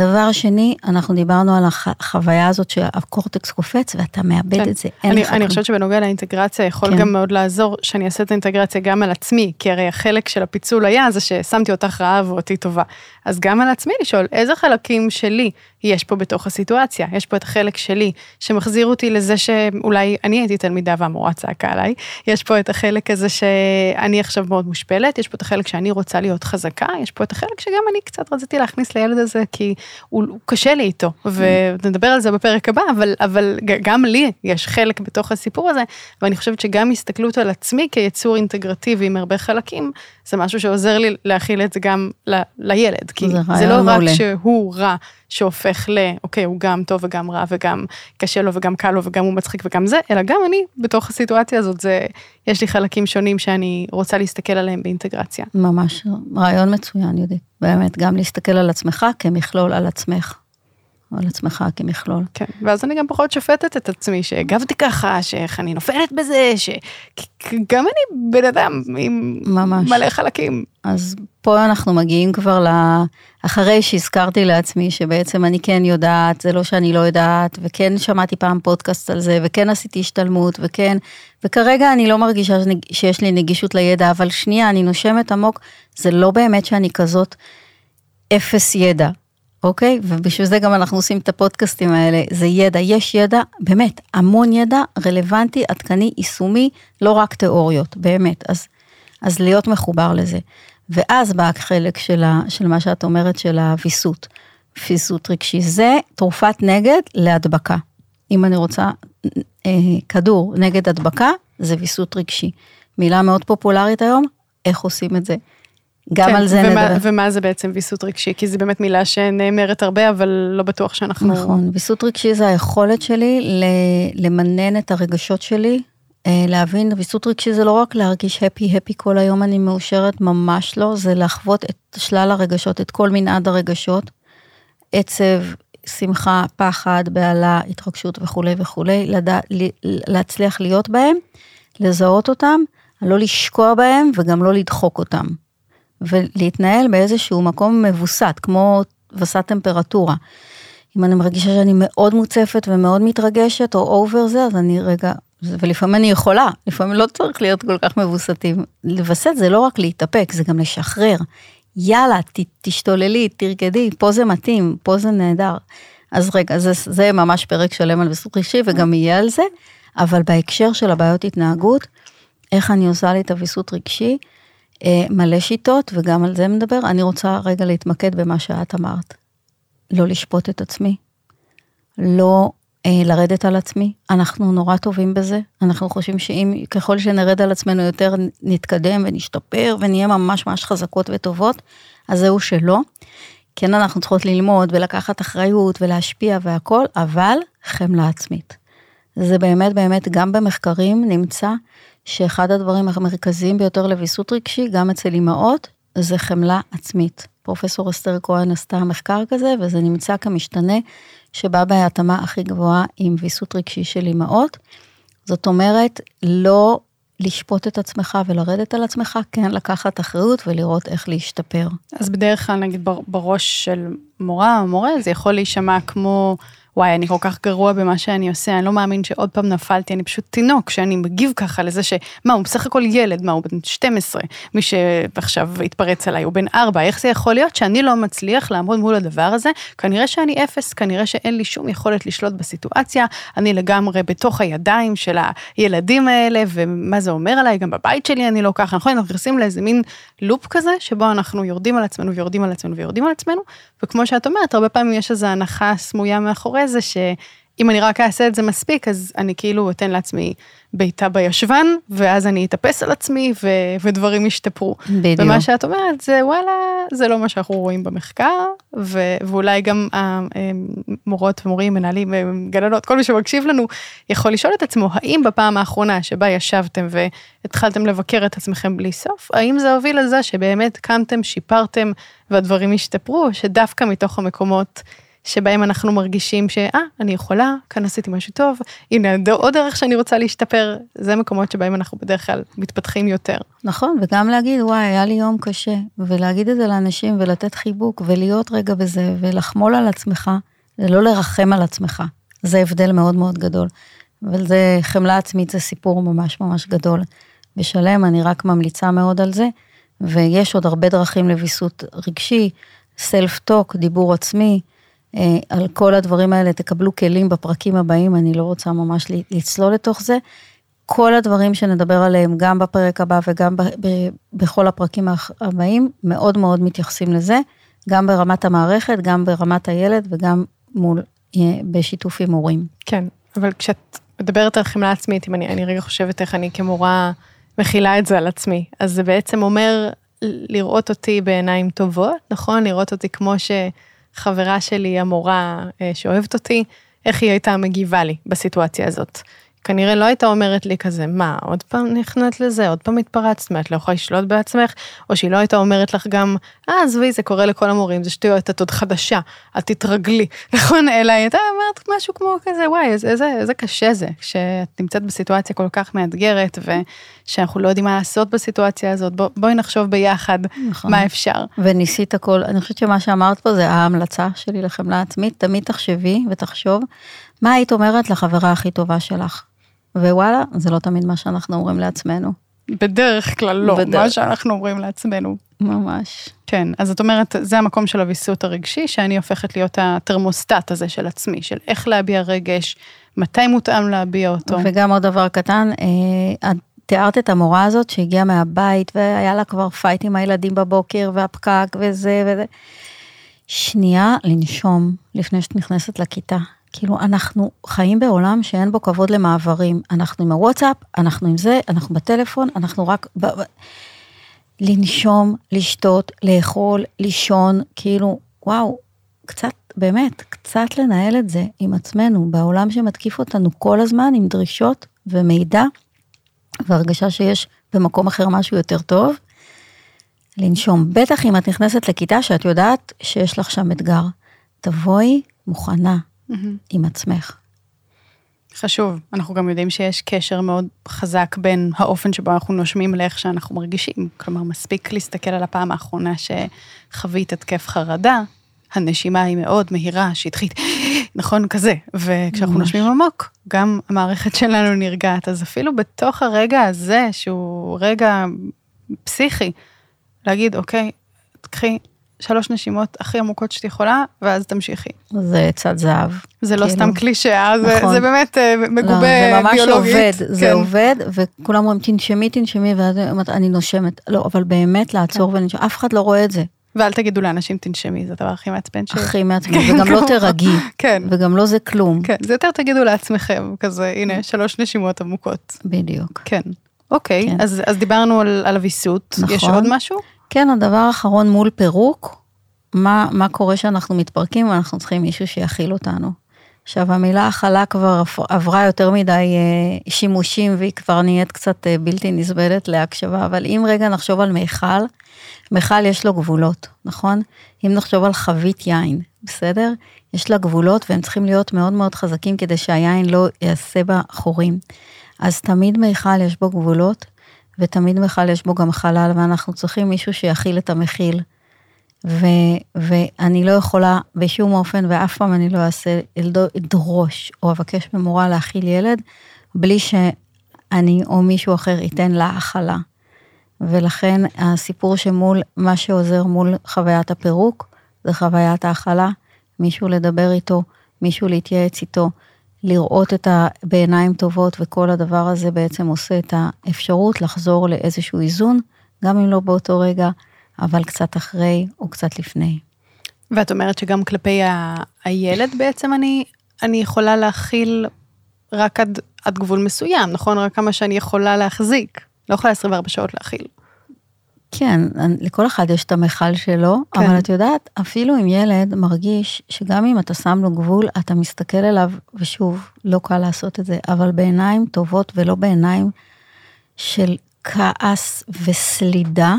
דבר שני, אנחנו דיברנו על החוויה הזאת שהקורטקס קופץ ואתה מאבד כן. את זה, אני, אני חושבת שבנוגע לאינטגרציה יכול כן. גם מאוד לעזור שאני אעשה את האינטגרציה גם על עצמי, כי הרי החלק של הפיצול היה זה ששמתי אותך רעה ואותי טובה. אז גם על עצמי לשאול איזה חלקים שלי יש פה בתוך הסיטואציה, יש פה את החלק שלי שמחזיר אותי לזה שאולי אני הייתי תלמידה והמורה צעקה עליי, יש פה את החלק הזה שאני עכשיו מאוד מושפלת, יש פה את החלק שאני רוצה להיות חזקה, יש פה את החלק שגם אני קצת רציתי להכניס לילד הזה כי הוא, הוא קשה לי איתו, ונדבר על זה בפרק הבא, אבל, אבל גם לי יש חלק בתוך הסיפור הזה, ואני חושבת שגם הסתכלות על עצמי כיצור אינטגרטיבי עם הרבה חלקים, זה משהו שעוזר לי להכיל את זה גם ל, לילד, כי זה, זה לא רק שהוא רע שהופך ל, אוקיי, הוא גם טוב וגם רע וגם קשה לו וגם קל לו וגם הוא מצחיק וגם זה, אלא גם אני בתוך הסיטואציה הזאת, זה, יש לי חלקים שונים שאני רוצה להסתכל עליהם באינטגרציה. ממש, רעיון מצוין, יהודית. באמת, גם להסתכל על עצמך כמכלול על עצמך. על עצמך כמכלול. כן, ואז אני גם פחות שופטת את עצמי, שהגבתי ככה, שאיך אני נופלת בזה, שגם אני בן אדם עם ממש. מלא חלקים. אז פה אנחנו מגיעים כבר ל... אחרי שהזכרתי לעצמי שבעצם אני כן יודעת, זה לא שאני לא יודעת, וכן שמעתי פעם פודקאסט על זה, וכן עשיתי השתלמות, וכן, וכרגע אני לא מרגישה שיש לי נגישות לידע, אבל שנייה, אני נושמת עמוק, זה לא באמת שאני כזאת אפס ידע. אוקיי? ובשביל זה גם אנחנו עושים את הפודקאסטים האלה, זה ידע, יש ידע, באמת, המון ידע רלוונטי, עדכני, יישומי, לא רק תיאוריות, באמת. אז, אז להיות מחובר לזה. ואז בא החלק של, ה, של מה שאת אומרת, של הוויסות, ויסות רגשי. זה תרופת נגד להדבקה. אם אני רוצה אה, כדור נגד הדבקה, זה ויסות רגשי. מילה מאוד פופולרית היום, איך עושים את זה? גם כן, על זה ומה, נדבר. ומה זה בעצם ויסות רגשי? כי זו באמת מילה שנאמרת הרבה, אבל לא בטוח שאנחנו... נכון, ויסות רגשי זה היכולת שלי למנן את הרגשות שלי, אה, להבין, ויסות רגשי זה לא רק להרגיש הפי הפי כל היום אני מאושרת, ממש לא, זה לחוות את שלל הרגשות, את כל מנעד הרגשות, עצב, שמחה, פחד, בהלה, התרגשות וכולי וכולי, לדע, להצליח להיות בהם, לזהות אותם, לא לשקוע בהם וגם לא לדחוק אותם. ולהתנהל באיזשהו מקום מבוסת, כמו וסת טמפרטורה. אם אני מרגישה שאני מאוד מוצפת ומאוד מתרגשת, או אובר זה, אז אני רגע, ולפעמים אני יכולה, לפעמים לא צריך להיות כל כך מבוסתים. לווסת זה לא רק להתאפק, זה גם לשחרר. יאללה, ת, תשתוללי, תרקדי, פה זה מתאים, פה זה נהדר. אז רגע, זה, זה ממש פרק שלם על ויסות רגשי וגם יהיה על זה, אבל בהקשר של הבעיות התנהגות, איך אני עושה לי את הוויסות רגשי, מלא שיטות וגם על זה מדבר, אני רוצה רגע להתמקד במה שאת אמרת. לא לשפוט את עצמי, לא אה, לרדת על עצמי, אנחנו נורא טובים בזה, אנחנו חושבים שאם ככל שנרד על עצמנו יותר נתקדם ונשתפר ונהיה ממש ממש חזקות וטובות, אז זהו שלא. כן, אנחנו צריכות ללמוד ולקחת אחריות ולהשפיע והכל, אבל חמלה עצמית. זה באמת באמת גם במחקרים נמצא שאחד הדברים המרכזיים ביותר לוויסות רגשי, גם אצל אימהות, זה חמלה עצמית. פרופסור אסתר כהן עשתה מחקר כזה, וזה נמצא כמשתנה שבא בהתאמה הכי גבוהה עם ויסות רגשי של אימהות. זאת אומרת, לא לשפוט את עצמך ולרדת על עצמך, כן לקחת אחריות ולראות איך להשתפר. אז בדרך כלל, נגיד, בראש של מורה או מורה, זה יכול להישמע כמו... וואי, אני כל כך גרוע במה שאני עושה, אני לא מאמין שעוד פעם נפלתי, אני פשוט תינוק, שאני מגיב ככה לזה ש... מה, הוא בסך הכל ילד, מה, הוא בן 12, מי שעכשיו התפרץ עליי, הוא בן 4, איך זה יכול להיות שאני לא מצליח לעמוד מול הדבר הזה? כנראה שאני אפס, כנראה שאין לי שום יכולת לשלוט בסיטואציה, אני לגמרי בתוך הידיים של הילדים האלה, ומה זה אומר עליי, גם בבית שלי אני לא ככה, נכון? אנחנו נכנסים לאיזה מין לופ כזה, שבו אנחנו יורדים על עצמנו ויורדים על עצמנו ויורדים על עצמנו, וכמו שאת אומרת, הרבה פעמים יש איזו הנחה סמויה מאחורי זה, שאם אני רק אעשה את זה מספיק, אז אני כאילו אתן לעצמי בעיטה בישבן, ואז אני אתאפס על עצמי, ו- ודברים ישתפרו. בדיוק. ומה שאת אומרת, זה וואלה, זה לא מה שאנחנו רואים במחקר, ו- ואולי גם המורות ומורים, מנהלים, גננות, כל מי שמקשיב לנו, יכול לשאול את עצמו, האם בפעם האחרונה שבה ישבתם והתחלתם לבקר את עצמכם בלי סוף, האם זה הוביל לזה שבאמת קמתם, שיפרתם, והדברים השתפרו, שדווקא מתוך המקומות שבהם אנחנו מרגישים שאה, אני יכולה, כאן עשיתי משהו טוב, הנה עוד דרך שאני רוצה להשתפר, זה מקומות שבהם אנחנו בדרך כלל מתפתחים יותר. נכון, וגם להגיד, וואי, היה לי יום קשה, ולהגיד את זה לאנשים ולתת חיבוק ולהיות רגע בזה ולחמול על עצמך, זה לא לרחם על עצמך, זה הבדל מאוד מאוד גדול. אבל זה, חמלה עצמית זה סיפור ממש ממש גדול. ושלם, אני רק ממליצה מאוד על זה, ויש עוד הרבה דרכים לוויסות רגשי, סלף טוק, דיבור עצמי, על כל הדברים האלה תקבלו כלים בפרקים הבאים, אני לא רוצה ממש לצלול לתוך זה. כל הדברים שנדבר עליהם, גם בפרק הבא וגם בכל הפרקים הבאים, מאוד מאוד מתייחסים לזה, גם ברמת המערכת, גם ברמת הילד וגם מול, אה, בשיתוף עם הורים. כן, אבל כשאת מדברת על חמלה עצמית, אם אני, אני רגע חושבת איך אני כמורה מכילה את זה על עצמי, אז זה בעצם אומר לראות אותי בעיניים טובות, נכון? לראות אותי כמו ש... חברה שלי, המורה אה, שאוהבת אותי, איך היא הייתה מגיבה לי בסיטואציה הזאת. כנראה לא הייתה אומרת לי כזה, מה, עוד פעם נכנעת לזה, עוד פעם התפרצת, מה, את לא יכולה לשלוט בעצמך? או שהיא לא הייתה אומרת לך גם, אה, עזבי, זה קורה לכל המורים, זה שטויות, את עוד חדשה, את תתרגלי, נכון? אלא היא הייתה אומרת משהו כמו כזה, וואי, איזה, איזה, איזה קשה זה, כשאת נמצאת בסיטואציה כל כך מאתגרת, ושאנחנו לא יודעים מה לעשות בסיטואציה הזאת, בוא, בואי נחשוב ביחד נכון. מה אפשר. וניסית הכל, אני חושבת שמה שאמרת פה זה ההמלצה שלי לחמלה עצמית, תמיד תחשבי ותחשוב, מה היית אומרת לחברה הכי טובה שלך? ווואלה, זה לא תמיד מה שאנחנו אומרים לעצמנו. בדרך כלל לא, בדרך. מה שאנחנו אומרים לעצמנו. ממש. כן, אז את אומרת, זה המקום של הוויסות הרגשי, שאני הופכת להיות התרמוסטט הזה של עצמי, של איך להביע רגש, מתי מותאם להביע אותו. וגם עוד דבר קטן, אה, את תיארת את המורה הזאת שהגיעה מהבית, והיה לה כבר fight עם הילדים בבוקר, והפקק וזה וזה. שנייה לנשום לפני שאת נכנסת לכיתה. כאילו, אנחנו חיים בעולם שאין בו כבוד למעברים. אנחנו עם הוואטסאפ, אנחנו עם זה, אנחנו בטלפון, אנחנו רק... ב... לנשום, לשתות, לאכול, לישון, כאילו, וואו, קצת, באמת, קצת לנהל את זה עם עצמנו, בעולם שמתקיף אותנו כל הזמן עם דרישות ומידע, והרגשה שיש במקום אחר משהו יותר טוב. לנשום, בטח אם את נכנסת לכיתה שאת יודעת שיש לך שם אתגר. תבואי מוכנה. עם עצמך. חשוב, אנחנו גם יודעים שיש קשר מאוד חזק בין האופן שבו אנחנו נושמים לאיך שאנחנו מרגישים. כלומר, מספיק להסתכל על הפעם האחרונה שחווית התקף חרדה, הנשימה היא מאוד מהירה, שטחית, נכון, כזה. וכשאנחנו ממש. נושמים עמוק, גם המערכת שלנו נרגעת. אז אפילו בתוך הרגע הזה, שהוא רגע פסיכי, להגיד, אוקיי, קחי שלוש נשימות הכי עמוקות שאת יכולה, ואז תמשיכי. זה עצת זהב. זה לא כאילו. סתם קלישאה, זה, נכון. זה באמת אה, מגובה לא, זה ממש ביולוגית. עובד, זה כן. עובד, וכולם אומרים תנשמי, תנשמי, ואז אני נושמת. לא, אבל באמת לעצור כן. ולנשום, אף אחד לא רואה את זה. ואל תגידו לאנשים תנשמי, זה הדבר הכי מעצבן ש... הכי מעצמי, וגם לא תרגי, כן, וגם לא זה כלום. כן, זה יותר תגידו לעצמכם, כזה, הנה, שלוש נשימות עמוקות. בדיוק. כן. אוקיי, כן. אז, דיברנו על, על הוויסות, נכון. יש עוד משהו? כן, הדבר האחרון מול פירוק, מה, מה קורה שאנחנו מתפרקים ואנחנו צריכים מישהו שיכיל אותנו. עכשיו, המילה הכלה כבר עברה יותר מדי אה, שימושים והיא כבר נהיית קצת אה, בלתי נסבלת להקשבה, אבל אם רגע נחשוב על מיכל, מיכל יש לו גבולות, נכון? אם נחשוב על חבית יין, בסדר? יש לה גבולות והם צריכים להיות מאוד מאוד חזקים כדי שהיין לא יעשה בה חורים. אז תמיד מיכל יש בו גבולות, ותמיד מיכל יש בו גם חלל, ואנחנו צריכים מישהו שיכיל את המכיל. ו, ואני לא יכולה בשום אופן, ואף פעם אני לא אעשה, אדרוש או אבקש ממורה להכיל ילד, בלי שאני או מישהו אחר ייתן לה הכלה. ולכן הסיפור שמול, מה שעוזר מול חוויית הפירוק, זה חוויית ההכלה, מישהו לדבר איתו, מישהו להתייעץ איתו, לראות את ה... בעיניים טובות, וכל הדבר הזה בעצם עושה את האפשרות לחזור לאיזשהו איזון, גם אם לא באותו רגע, אבל קצת אחרי או קצת לפני. ואת אומרת שגם כלפי ה, הילד בעצם אני, אני יכולה להכיל רק עד, עד גבול מסוים, נכון? רק כמה שאני יכולה להחזיק. לא יכולה 24 שעות להכיל. כן, לכל אחד יש את המכל שלו, כן. אבל את יודעת, אפילו אם ילד מרגיש שגם אם אתה שם לו גבול, אתה מסתכל אליו, ושוב, לא קל לעשות את זה, אבל בעיניים טובות ולא בעיניים של כעס וסלידה,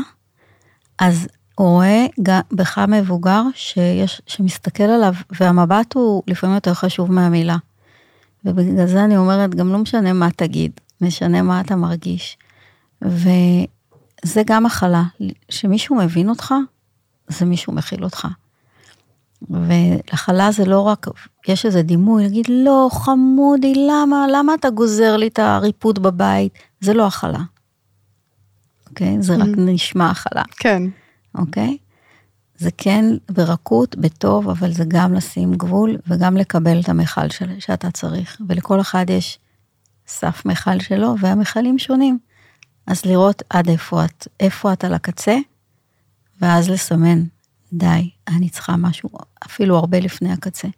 אז הוא רואה בך מבוגר שיש, שמסתכל עליו, והמבט הוא לפעמים יותר חשוב מהמילה. ובגלל זה אני אומרת, גם לא משנה מה תגיד, משנה מה אתה מרגיש. וזה גם הכלה, שמישהו מבין אותך, זה מישהו מכיל אותך. והכלה זה לא רק, יש איזה דימוי, להגיד, לא, חמודי, למה, למה אתה גוזר לי את הריפוד בבית? זה לא הכלה. אוקיי? זה רק נשמע הכלה. כן. אוקיי? זה כן ברכות, בטוב, אבל זה גם לשים גבול וגם לקבל את המכל של, שאתה צריך. ולכל אחד יש סף מכל שלו, והמכלים שונים. אז לראות עד איפה את, איפה את על הקצה, ואז לסמן, די, אני צריכה משהו אפילו הרבה לפני הקצה.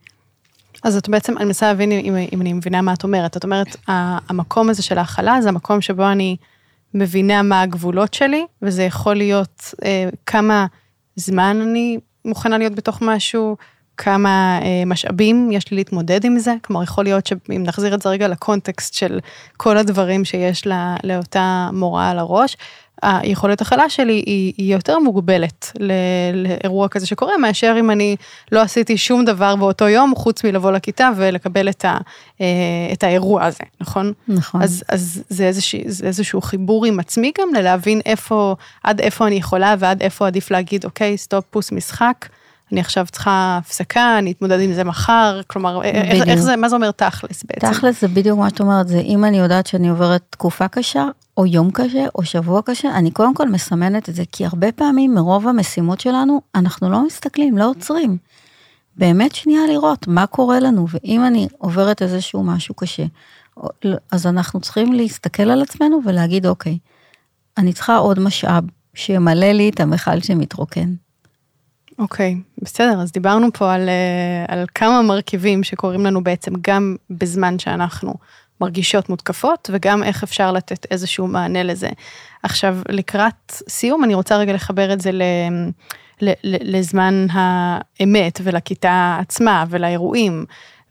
אז את בעצם, אני מנסה להבין אם, אם אני מבינה מה את אומרת. את אומרת, המקום הזה של ההכלה זה המקום שבו אני מבינה מה הגבולות שלי, וזה יכול להיות אה, כמה זמן אני מוכנה להיות בתוך משהו, כמה אה, משאבים יש לי להתמודד עם זה. כלומר, יכול להיות שאם נחזיר את זה רגע לקונטקסט של כל הדברים שיש לה, לאותה מורה על הראש, היכולת הכלה שלי היא, היא יותר מוגבלת לאירוע כזה שקורה, מאשר אם אני לא עשיתי שום דבר באותו יום, חוץ מלבוא לכיתה ולקבל את, ה, אה, את האירוע הזה, נכון? נכון. אז, אז זה, איזושה, זה איזשהו חיבור עם עצמי גם, ללהבין איפה, עד איפה אני יכולה ועד איפה עדיף להגיד, אוקיי, stop, פוס משחק, אני עכשיו צריכה הפסקה, אני אתמודד עם זה מחר, כלומר, איך, איך בדיוק. זה, מה זה אומר תכלס בעצם? תכלס זה בדיוק מה שאת אומרת, זה אם אני יודעת שאני עוברת תקופה קשה, או יום קשה, או שבוע קשה, אני קודם כל מסמנת את זה, כי הרבה פעמים מרוב המשימות שלנו, אנחנו לא מסתכלים, לא עוצרים. באמת שנייה לראות מה קורה לנו, ואם אני עוברת איזשהו משהו קשה, אז אנחנו צריכים להסתכל על עצמנו ולהגיד, אוקיי, אני צריכה עוד משאב שימלא לי את המכל שמתרוקן. אוקיי, בסדר, אז דיברנו פה על, אה, על כמה מרכיבים שקורים לנו בעצם גם בזמן שאנחנו מרגישות מותקפות, וגם איך אפשר לתת איזשהו מענה לזה. עכשיו, לקראת סיום, אני רוצה רגע לחבר את זה ל, לזמן האמת ולכיתה עצמה ולאירועים,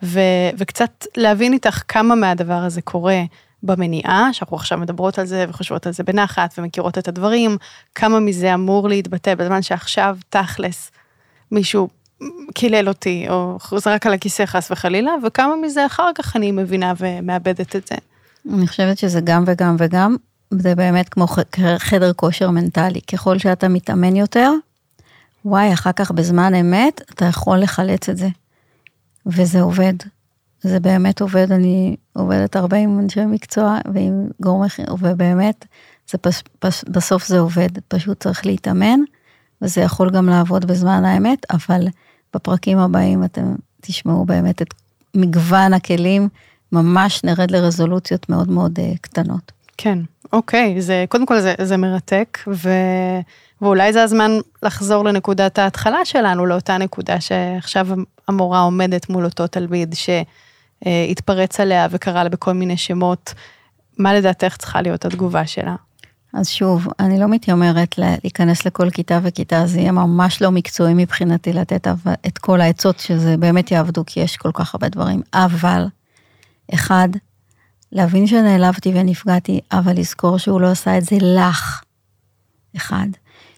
ו, וקצת להבין איתך כמה מהדבר הזה קורה במניעה, שאנחנו עכשיו מדברות על זה וחושבות על זה בנחת ומכירות את הדברים, כמה מזה אמור להתבטא בזמן שעכשיו תכלס מישהו קילל אותי או זרק על הכיסא חס וחלילה, וכמה מזה אחר כך אני מבינה ומאבדת את זה. אני חושבת שזה גם וגם וגם, זה באמת כמו חדר כושר מנטלי, ככל שאתה מתאמן יותר, וואי, אחר כך בזמן אמת, אתה יכול לחלץ את זה. וזה עובד. זה באמת עובד, אני עובדת הרבה עם אנשי מקצוע ועם גורמי חינוך, ובאמת, זה פס, פס, בסוף זה עובד, פשוט צריך להתאמן וזה יכול גם לעבוד בזמן האמת, אבל בפרקים הבאים אתם תשמעו באמת את מגוון הכלים, ממש נרד לרזולוציות מאוד מאוד uh, קטנות. כן, אוקיי, זה, קודם כל זה, זה מרתק, ו, ואולי זה הזמן לחזור לנקודת ההתחלה שלנו, לאותה נקודה שעכשיו המורה עומדת מול אותו תלמיד שהתפרץ עליה וקרא לה בכל מיני שמות. מה לדעתך צריכה להיות התגובה שלה? אז שוב, אני לא מתיימרת להיכנס לכל כיתה וכיתה, זה יהיה ממש לא מקצועי מבחינתי לתת את כל העצות שזה באמת יעבדו, כי יש כל כך הרבה דברים. אבל, אחד, להבין שנעלבתי ונפגעתי, אבל לזכור שהוא לא עשה את זה לך. אחד.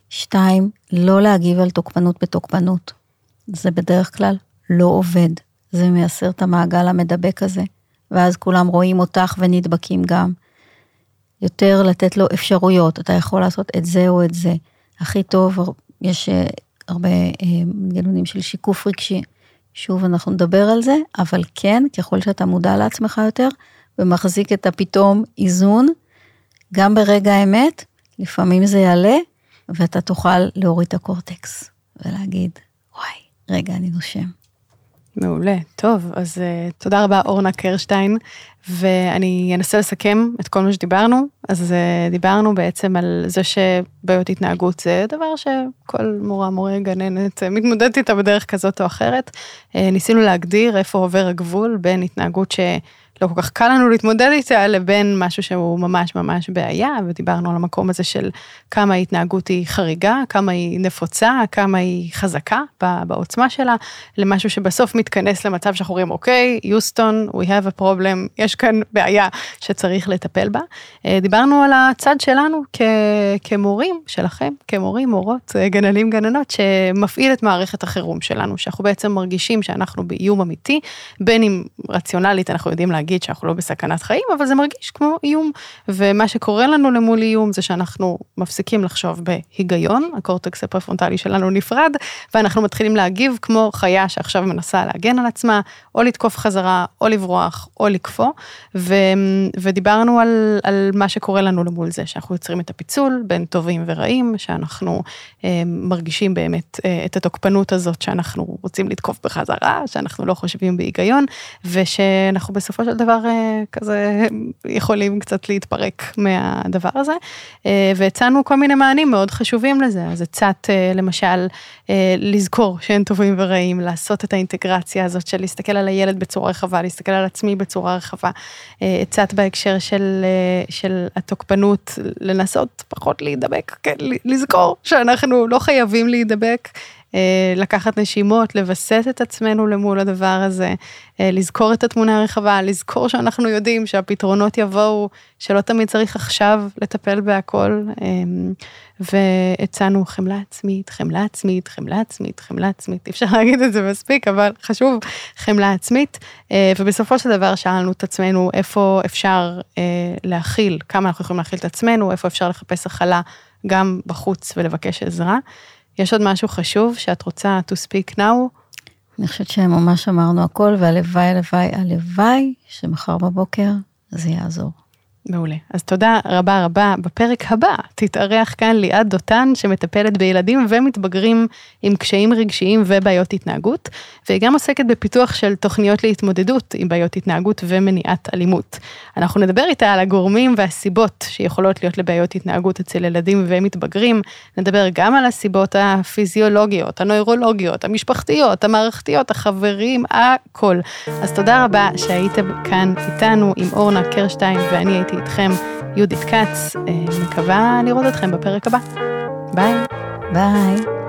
שתיים, לא להגיב על תוקפנות בתוקפנות. זה בדרך כלל לא עובד. זה מייסר את המעגל המדבק הזה, ואז כולם רואים אותך ונדבקים גם. יותר לתת לו אפשרויות, אתה יכול לעשות את זה או את זה. הכי טוב, יש אה, הרבה אה, מנגנונים של שיקוף רגשי. שוב, אנחנו נדבר על זה, אבל כן, ככל שאתה מודע לעצמך יותר, ומחזיק את הפתאום איזון, גם ברגע האמת, לפעמים זה יעלה, ואתה תוכל להוריד את הקורטקס ולהגיד, וואי, רגע, אני נושם. מעולה, טוב, אז uh, תודה רבה אורנה קרשטיין, ואני אנסה לסכם את כל מה שדיברנו. אז uh, דיברנו בעצם על זה שבעיות התנהגות זה דבר שכל מורה, מורה, גננת uh, מתמודדת איתה בדרך כזאת או אחרת. Uh, ניסינו להגדיר איפה עובר הגבול בין התנהגות ש... לא כל כך קל לנו להתמודד איתה, לבין משהו שהוא ממש ממש בעיה, ודיברנו על המקום הזה של כמה ההתנהגות היא חריגה, כמה היא נפוצה, כמה היא חזקה בעוצמה שלה, למשהו שבסוף מתכנס למצב שאנחנו אומרים, אוקיי, יוסטון, we have a problem, יש כאן בעיה שצריך לטפל בה. אה, דיברנו על הצד שלנו כ- כמורים, שלכם, כמורים, מורות, אה, גננים, גננות, שמפעיל את מערכת החירום שלנו, שאנחנו בעצם מרגישים שאנחנו באיום אמיתי, בין אם רציונלית אנחנו יודעים להגיד, להגיד שאנחנו לא בסכנת חיים, אבל זה מרגיש כמו איום. ומה שקורה לנו למול איום זה שאנחנו מפסיקים לחשוב בהיגיון, הקורטקס הפרפרונטלי שלנו נפרד, ואנחנו מתחילים להגיב כמו חיה שעכשיו מנסה להגן על עצמה, או לתקוף חזרה, או לברוח, או לקפוא. ו, ודיברנו על, על מה שקורה לנו למול זה, שאנחנו יוצרים את הפיצול בין טובים ורעים, שאנחנו אה, מרגישים באמת אה, את התוקפנות הזאת שאנחנו רוצים לתקוף בחזרה, שאנחנו לא חושבים בהיגיון, ושאנחנו בסופו של דבר אה, כזה יכולים קצת להתפרק מהדבר הזה. אה, והצענו כל מיני מענים מאוד חשובים לזה, אז הצעת אה, למשל לזכור שאין טובים ורעים, לעשות את האינטגרציה הזאת של להסתכל על הילד בצורה רחבה, להסתכל על עצמי בצורה רחבה. הצעת בהקשר של, של התוקפנות, לנסות פחות להידבק, כן, לזכור שאנחנו לא חייבים להידבק. אה, לקחת נשימות, לווסת את עצמנו למול הדבר הזה, אה, לזכור את התמונה הרחבה, לזכור שאנחנו יודעים שהפתרונות יבואו, שלא תמיד צריך עכשיו לטפל בהכל, אה, והצענו חמלה עצמית, חמלה עצמית, חמלה עצמית, חמלה עצמית, אי אפשר להגיד את זה מספיק, אבל חשוב, חמלה עצמית, ובסופו של דבר שאלנו את עצמנו איפה אפשר להכיל, כמה אנחנו יכולים להכיל את עצמנו, איפה אפשר לחפש הכלה גם בחוץ ולבקש עזרה. יש עוד משהו חשוב שאת רוצה to speak now? אני חושבת שממש אמרנו הכל, והלוואי, הלוואי, הלוואי, שמחר בבוקר זה יעזור. מעולה. אז תודה רבה רבה. בפרק הבא תתארח כאן ליעד דותן, שמטפלת בילדים ומתבגרים עם קשיים רגשיים ובעיות התנהגות, והיא גם עוסקת בפיתוח של תוכניות להתמודדות עם בעיות התנהגות ומניעת אלימות. אנחנו נדבר איתה על הגורמים והסיבות שיכולות להיות לבעיות התנהגות אצל ילדים ומתבגרים, נדבר גם על הסיבות הפיזיולוגיות, הנוירולוגיות, המשפחתיות, המערכתיות, החברים, הכל. אז תודה רבה שהייתם כאן איתנו עם אורנה קרשטיין ואני הייתי הייתי איתכם יהודית כץ, אה, מקווה לראות אתכם בפרק הבא. ביי. ביי.